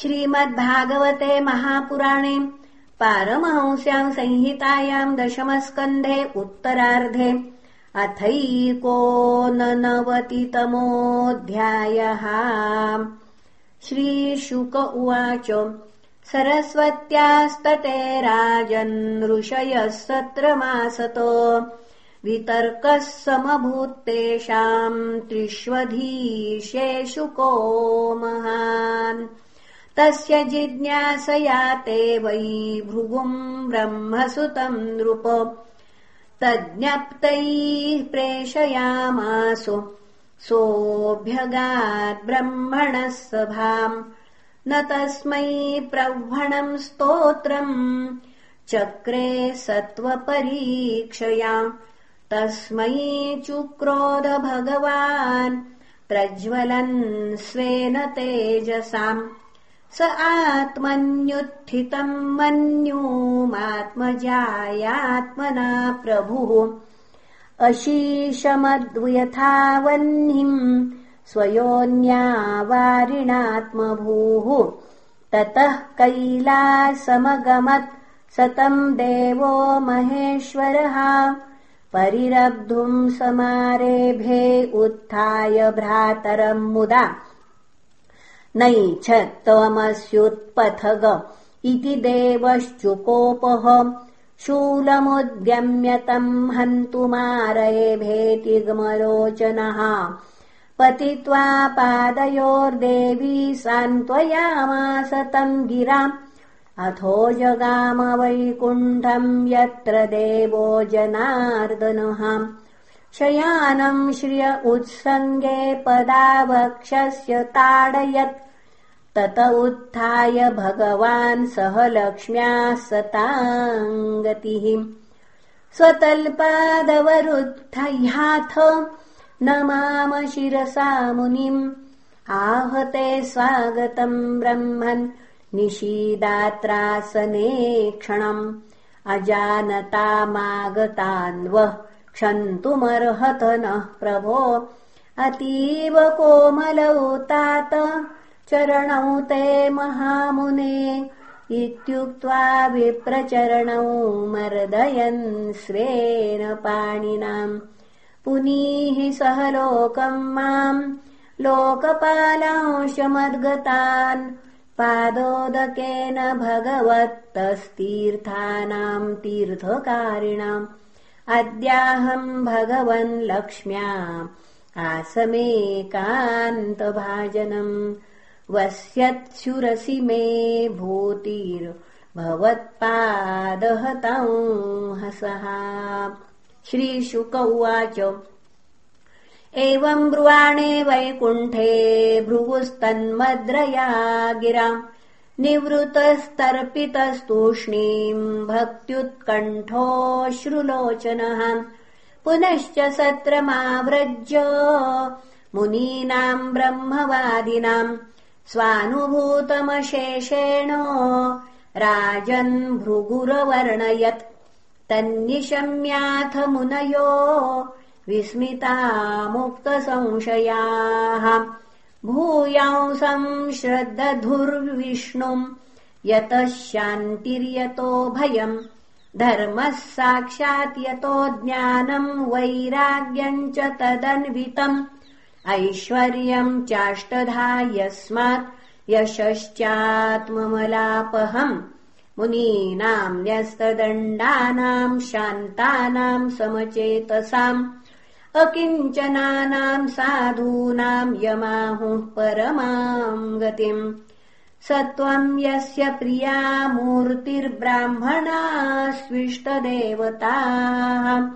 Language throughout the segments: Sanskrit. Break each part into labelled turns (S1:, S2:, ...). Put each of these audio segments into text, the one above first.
S1: श्रीमद्भागवते महापुराणे पारमहंस्याम् संहितायाम् दशमस्कन्धे उत्तरार्धे अथैकोननवतितमोऽध्यायः। श्रीशुक उवाच सरस्वत्यास्तते राजन् ऋषयः सत्रमासत वितर्कः समभूत्तेषाम् त्रिष्वधीशेषु को महान् तस्य जिज्ञासया ते वै भृगुम् ब्रह्मसुतम् नृप। तज्ञप्तैः प्रेषयामासु सोऽभ्यगाद्ब्रह्मणः सभाम्। न तस्मै प्रह्वणम् स्तोत्रम् चक्रे सत्त्वपरीक्षया। तस्मै चुक्रोध भगवान् प्रज्वलन् स्वेन तेजसाम् स आत्मन्युत्थितम् मन्यूमात्मजायात्मना प्रभुः। अशीशमद्वयथावह्निम् स्वयोन्यावारिणात्मभूः। ततः कैलासमगमत् सतम् देवो महेश्वरः। परिरब्धुम् समारेभे उत्थाय भ्रातरम् मुदा नैच्छत्वमस्युत्पथग इति देवश्चुकोपः। शूलमुद्यम्यतम् हन्तुमारयेभेतिग्मलोचनः पतित्वा पादयोर्देवी सान्त्वयामास तम् गिराम् अथो जगाम वैकुण्ठम् यत्र देवो जनार्दनः। शयानम् श्रिय उत्सङ्गे पदावक्षस्य ताडयत् तत उत्थाय भगवान् सह लक्ष्म्याः सताङ्गतिः। स्वतल्पादवरुद्धह्याथ न माम शिरसा मुनिम्। आहते स्वागतम् ब्रह्मन् निशीदात्रासने क्षणम्। अजानतामागतान्वः क्षन्तुमर्हत नः प्रभो। अतीव कोमलौ तात चरणौ ते महामुने इत्युक्त्वा विप्रचरणौ मर्दयन् स्वेन पाणिनाम्। पुनीः सह लोकम् माम्। लोकपालांशमद्गतान्। पादोदकेन भगवत्तस्तीर्थानाम् तीर्थकारिणाम्। अद्याहम् भगवन् लक्ष्म्या आसमेकान्तभाजनम् वस्यत्सुरसि मे हसः। श्रीशुक उवाच। एवम् ब्रुवाणे वैकुण्ठे भृगुस्तन्मद्रया गिराम् निवृतस्तर्पितस्तूष्णीम् भक्त्युत्कण्ठोऽश्रुलोचनः पुनश्च सत्रमाव्रज्य मुनीनाम् ब्रह्मवादिनाम् स्वानुभूतमशेषेण राजन् भृगुरवर्णयत्। तन्निशम्याथ मुनयो विस्मितामुक्तसंशयाः भूयांसम् श्रद्धधुर्विष्णुम् यतः शान्तिर्यतो भयम्। धर्मः साक्षात् यतो ज्ञानम् वैराग्यम् च तदन्वितम् ऐश्वर्यम् चाष्टधा यस्मात् यशश्चात्ममलापहम्। मुनीनाम् न्यस्तदण्डानाम् शान्तानाम् समचेतसाम्। अकिञ्चनानाम् साधूनाम् यमाहुः परमाम् गतिम्। स त्वम् यस्य प्रिया मूर्तिर्ब्राह्मणा स्विष्टदेवताः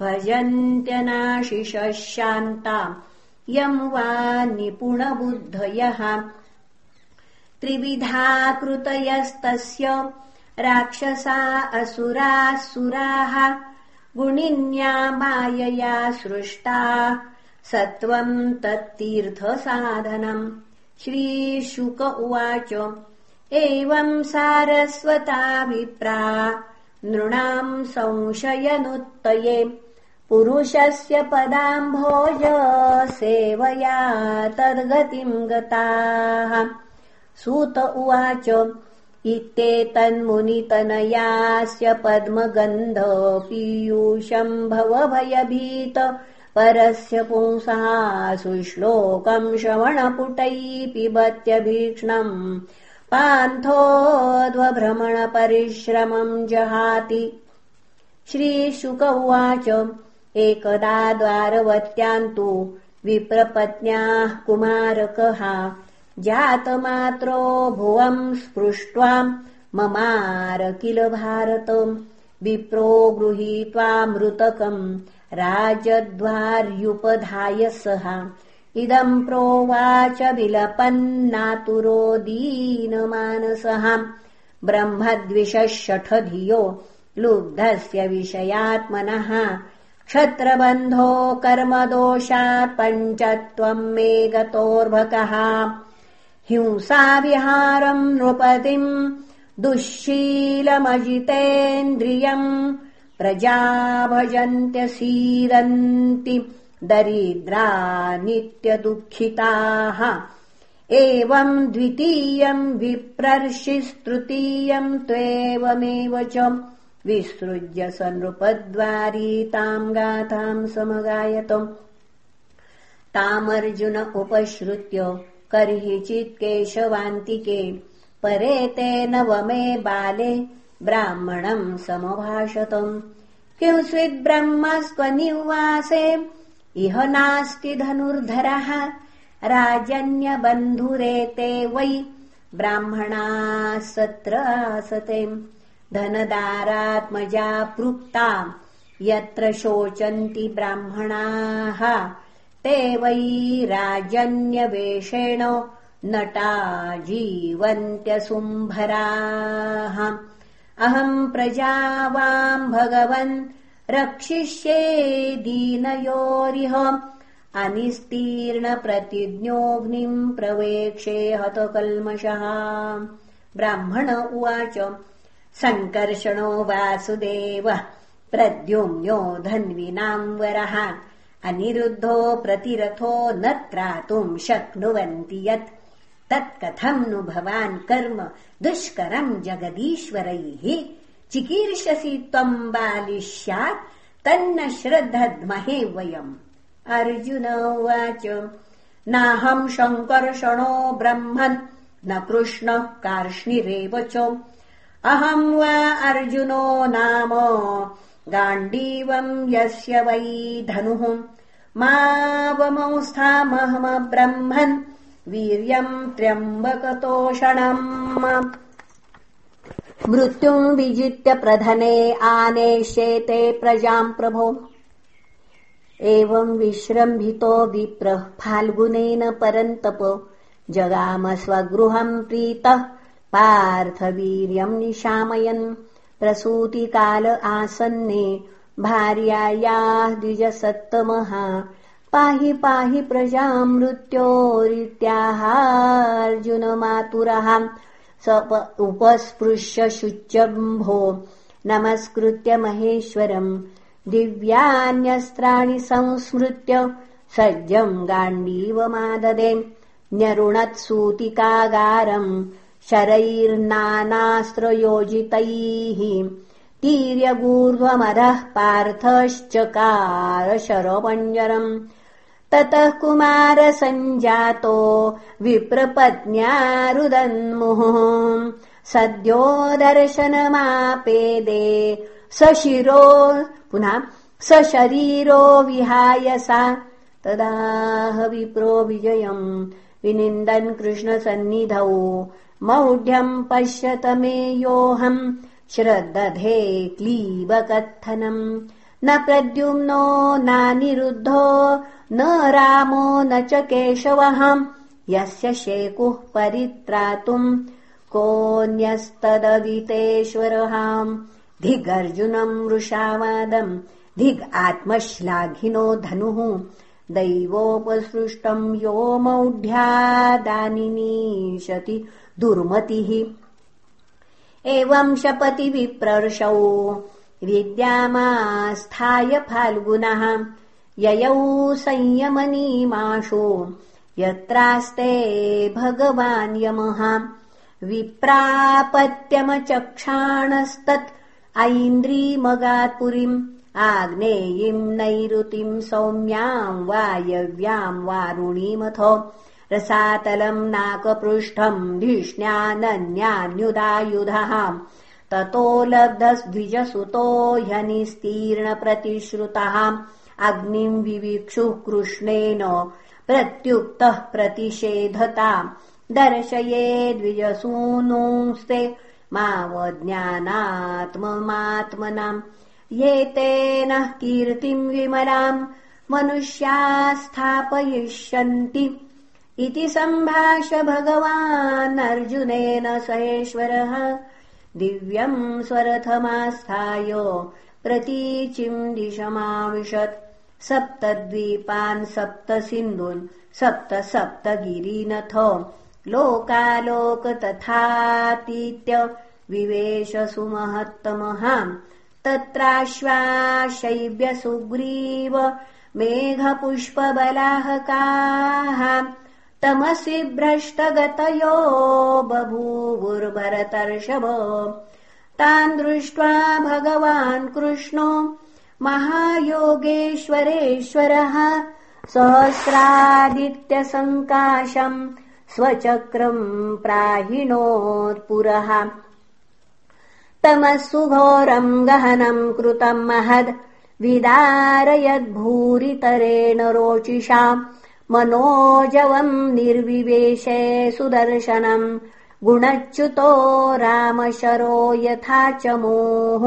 S1: भजन्त्यनाशिषः शान्ताम् यम् वा निपुणबुद्धयः त्रिविधा कृतयस्तस्य राक्षसा असुराः सुराः गुणिन्या मायया सृष्टा सत्त्वम् तत्तीर्थसाधनम्। श्रीशुक उवाच एवम् सारस्वता विप्रा नृणाम् संशयनुत्तये पुरुषस्य पदाम्भोज सेवया तद्गतिम् गताः। सूत उवाच इत्येतन्मुनितनयास्य पद्मगन्ध पीयूषम् भवभयभीत परस्य पुंसा सुश्लोकम् श्रवणपुटैः पिबत्यभीक्ष्णम् पान्थोऽध्वभ्रमणपरिश्रमम् जहाति। श्रीशुक उवाच एकदा द्वारवत्यान्तु विप्रपत्न्याः कुमारकः जातमात्रो भुवम् स्पृष्ट्वा ममार किल भारतम्। विप्रो गृहीत्वा मृतकम् राजद्वार्युपधाय सः। इदम् प्रोवाच विलपन्नातुरो दीनमानसः। ब्रह्मद्विषषठधियो लुब्धस्य विषयात्मनः क्षत्रबन्धो कर्मदोषात् पञ्चत्वम् मे गतोर्भकः हिंसाविहारम् नृपतिम् दुःशीलमजितेन्द्रियम् प्रजा भजन्त्यसीदन्ति दरिद्रा नित्यदुःखिताः एवम् द्वितीयम् विप्रर्षिस्तृतीयम् त्वेवमेव च विसृज्य स नृपद्वारी ताम् गाथाम् समगायतम्। तामर्जुन उपश्रुत्य कर्हिचित् केशवान्तिके परे ते नवमे बाले ब्राह्मणम् समभाषतम्। किंस्विद्ब्रह्मस्त्वनिवासे इह नास्ति धनुर्धरः राजन्यबन्धुरेते वै ब्राह्मणाः सत्र आसते धनदारात्मजा पृक्ता यत्र शोचन्ति ब्राह्मणाः ते वै राजन्यवेषेण नटा जीवन्त्यसुम्भराः अहम् प्रजावाम् भगवन् रक्षिष्ये दीनयोरिह। अनिस्तीर्णप्रतिज्ञोऽग्निम् प्रवेक्षे हतकल्मषः। ब्राह्मण उवाच सङ्कर्षणो वासुदेव प्रद्युम्नो धन्विनाम् वरः अनिरुद्धो प्रतिरथो न त्रातुम् शक्नुवन्ति यत्। तत्कथम् नु भवान् कर्म दुष्करम् जगदीश्वरैः। चिकीर्षसि त्वम् बालिष्यात् तन्न श्रद्धद्महे वयम्। अर्जुन उवाच नाहम् शङ्कर्षणो ब्रह्मन् न कृष्णः कार्ष्णिरेव च अहम् वा अर्जुनो नाम। गाण्डीवम् यस्य वै धनुः। मावमंस्थामहमब्रह्मन् वीर्यम् त्र्यम्बकतोषणम्। मृत्युम् विजित्य प्रधने आनेष्येते प्रजाम् प्रभो। एवम् विश्रम्भितो विप्रः फाल्गुनेन परन्तप। जगाम स्वगृहम् प्रीतः पार्थवीर्यम् निशामयन्। प्रसूतिकाल आसन्ने भार्यायाः द्विजसत्तमः। पाहि पाहि प्रजाम् मृत्योरित्याहार्जुनमातुरः स उपस्पृश्य शुच्यम्भो नमस्कृत्य महेश्वरम्। दिव्यान्यस्त्राणि संस्मृत्य सज्जम् गाण्डीवमाददे। न्यरुणत्सूतिकागारम् शरैर्नानास्त्रयोजितैः तीर्यगूर्ध्वमधः पार्थश्चकार शरपञ्जरम् ततः कुमारसञ्जातो विप्रपत्न्यारुदन्मुहुः सद्यो दर्शनमापेदे सशिरो पुनः सशरीरो विहाय सा तदाह विप्रो विजयम् विनिन्दन् कृष्णसन्निधौ मौढ्यम् पश्यत मे योऽहम् श्रद्दधे क्लीबकत्थनम्। न प्रद्युम्नो नानिरुद्धो न रामो न च केशवः यस्य शेकुः परित्रातुम् कोऽन्यस्तदवितेश्वरहाम् धिगर्जुनम् वृषावादम्। धिग् आत्मश्लाघिनो धनुः दैवोपसृष्टम् यो मौढ्यादानिनीशति दुर्मतिः। एवम् शपति विप्रर्षौ विद्यामास्थाय फाल्गुनः। ययौ संयमनीमाशु यत्रास्ते भगवान् यमः। विप्रापत्यमचक्षाणस्तत् ऐन्द्रीमगात्पुरीम् आग्नेयीम् नैऋतिम् सौम्याम् वायव्याम् वारुणीमथो रसातलम् नाकपृष्ठम् धिष्ण्यानन्यान्युदायुधः। ततो लब्धस्द्विजसुतो ह्यनिस्तीर्णप्रतिश्रुतः। अग्निम् विवीक्षुः कृष्णेन प्रत्युक्तः प्रतिषेधता। दर्शये द्विजसूनुंस्ते मावज्ञानात्ममात्मनाम् ये तेन कीर्तिम् विमलाम् मनुष्या स्थापयिष्यन्ति इति सम्भाष भगवान् अर्जुनेन सहेश्वरः। दिव्यम् स्वरथमास्थाय प्रतीचिम् दिशमाविशत्। सप्तद्वीपान् सप्त सिन्धून् सप्त सप्त गिरीनथ। लोकालोक तथातीत्य विवेशसु महत्तमहाम् तत्राश्वा सुग्रीव मेघपुष्पबलाहकाः। तमसि भ्रष्टगतयो बभूवुर्भरतर्षभ। तान् दृष्ट्वा भगवान् कृष्णो महायोगेश्वरेश्वरः सहस्रादित्यसङ्काशम् स्वचक्रम् प्राहिणोत्पुरः सुघोरम् गहनम् कृतम् महद्। विदारयद्भूरितरेण रोचिषा मनोजवम् निर्विवेशे सुदर्शनम् गुणच्युतो रामशरो यथा च मोः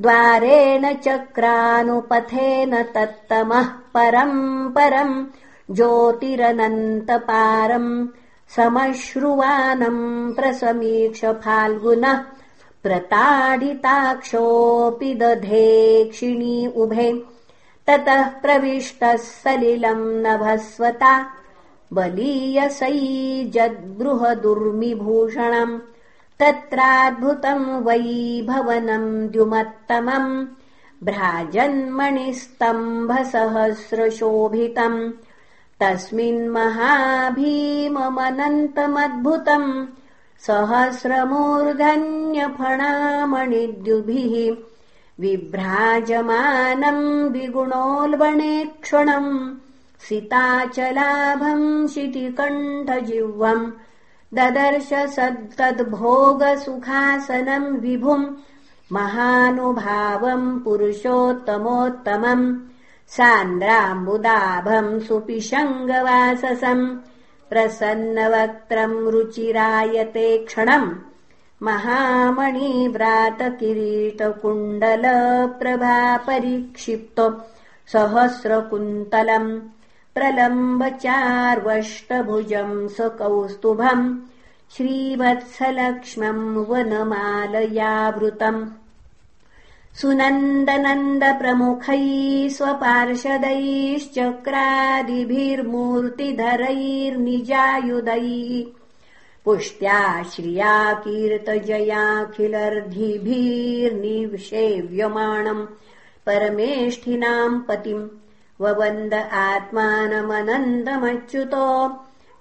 S1: द्वारेण चक्रानुपथेन तत्तमः परम् परम् ज्योतिरनन्तपारम् समश्रुवानम् प्रसमीक्ष फाल्गुनः प्रताडिताक्षोऽपि दधेक्षिणी उभे। ततः प्रविष्टः सलिलम् नभस्वता। बलीयसैजद्बृहदुर्मिभूषणम् तत्राद्भुतम् वैभवनम् द्युमत्तमम्। भ्राजन्मणिस्तम्भसहस्रशोभितम्। तस्मिन्महाभीममनन्तमद्भुतम् सहस्रमूर्धन्यफणामणिद्युभिः विभ्राजमानम् द्विगुणोल्बणेक्षणम् सिताचलाभम् शितिकण्ठजिह्वम् ददर्श सत्तद्भोगसुखासनम् विभुम् महानुभावम् पुरुषोत्तमोत्तमम् सान्द्राम्बुदाभम् सुपिशङ्गवाससम् प्रसन्नवक्त्रम् रुचिरायते क्षणम्। महामणिव्रातकिरीटकुण्डलप्रभापरिक्षिप्त सहस्रकुन्तलम् प्रलम्बचार्वष्टभुजम् स कौस्तुभम् श्रीवत्सलक्ष्मम् वनमालयावृतम् सुनन्दनन्दप्रमुखैः स्वपार्षदैश्चक्रादिभिर्मूर्तिधरैर्निजायुधैः पुष्ट्या श्रिया कीर्तजयाखिलर्धिभिर्निषेव्यमाणम् परमेष्ठिनाम् पतिम् ववन्द आत्मानमनन्दमच्युतो।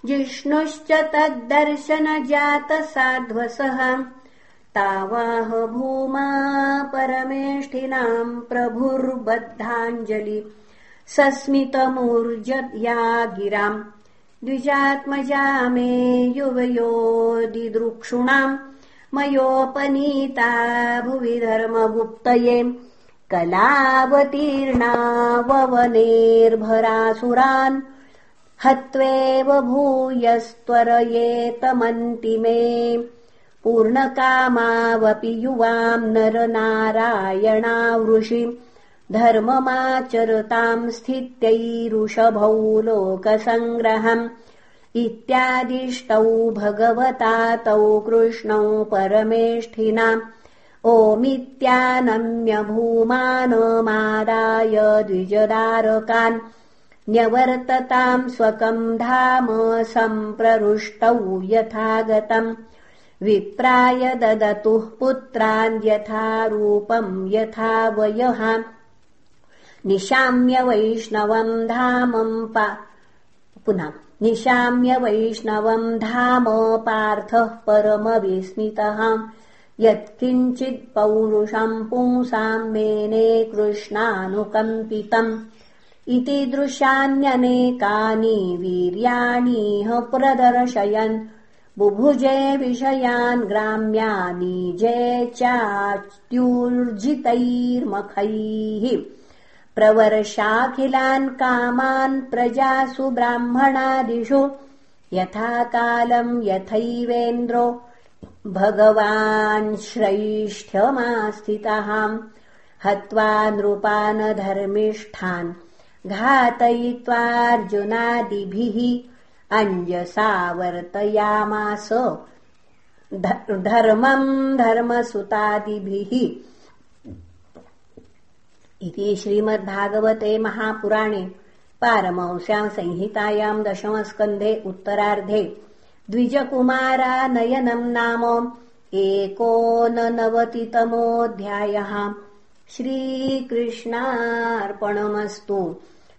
S1: जिष्णुश्च तद्दर्शनजातसाध्वसः तावाह भूमा परमेष्ठिनाम् प्रभुर्बद्धाञ्जलि सस्मितमूर्जया गिराम् द्विजात्मजा मे युवयो दिदृक्षुणाम् मयोपनीता भुवि धर्मगुप्तये कलावतीर्णाववनेर्भरासुरान् हत्वेव भूयस्त्वरयेतमन्तिमे पूर्णकामावपि युवाम् नरनारायणावृषि। धर्ममाचरताम् स्थित्यैरुषभौ लोकसङ्ग्रहम्। इत्यादिष्टौ भगवता तौ कृष्णौ परमेष्ठिना ओमित्यानम्य भूमानमादाय द्विजदारकान्। न्यवर्तताम् स्वकम् धाम सम्प्ररुष्टौ यथागतम् विप्राय ददतुः पुत्रान्यथा रूपम् यथा वयः निशाम्य वैष्णवम् धाम पार्थः परमविस्मितः। यत्किञ्चित् पौरुषम् पुंसाम् मेने कृष्णानुकम्पितम्। इति दृश्यान्यनेकानि वीर्याणीह प्रदर्शयन् बुभुजे विषयान् ग्राम्यानि जे चात्युर्जितैर्मखैः प्रवर्षाखिलान् कामान् प्रजासु ब्राह्मणादिषु यथा कालम् यथैवेन्द्रो भगवान् श्रैष्ठ्यमास्थितः हत्वा नृपानधर्मिष्ठान् घातयित्वार्जुनादिभिः अञ्जसावर्तयामास धर्मम् धर्मसुतादिभिः। इति श्रीमद्भागवते महापुराणे पारमंस्याम् संहितायाम् दशमस्कन्धे उत्तरार्धे। द्विजकुमारानयनम् नाम एकोननवतितमोऽध्यायः। श्रीकृष्णार्पणमस्तु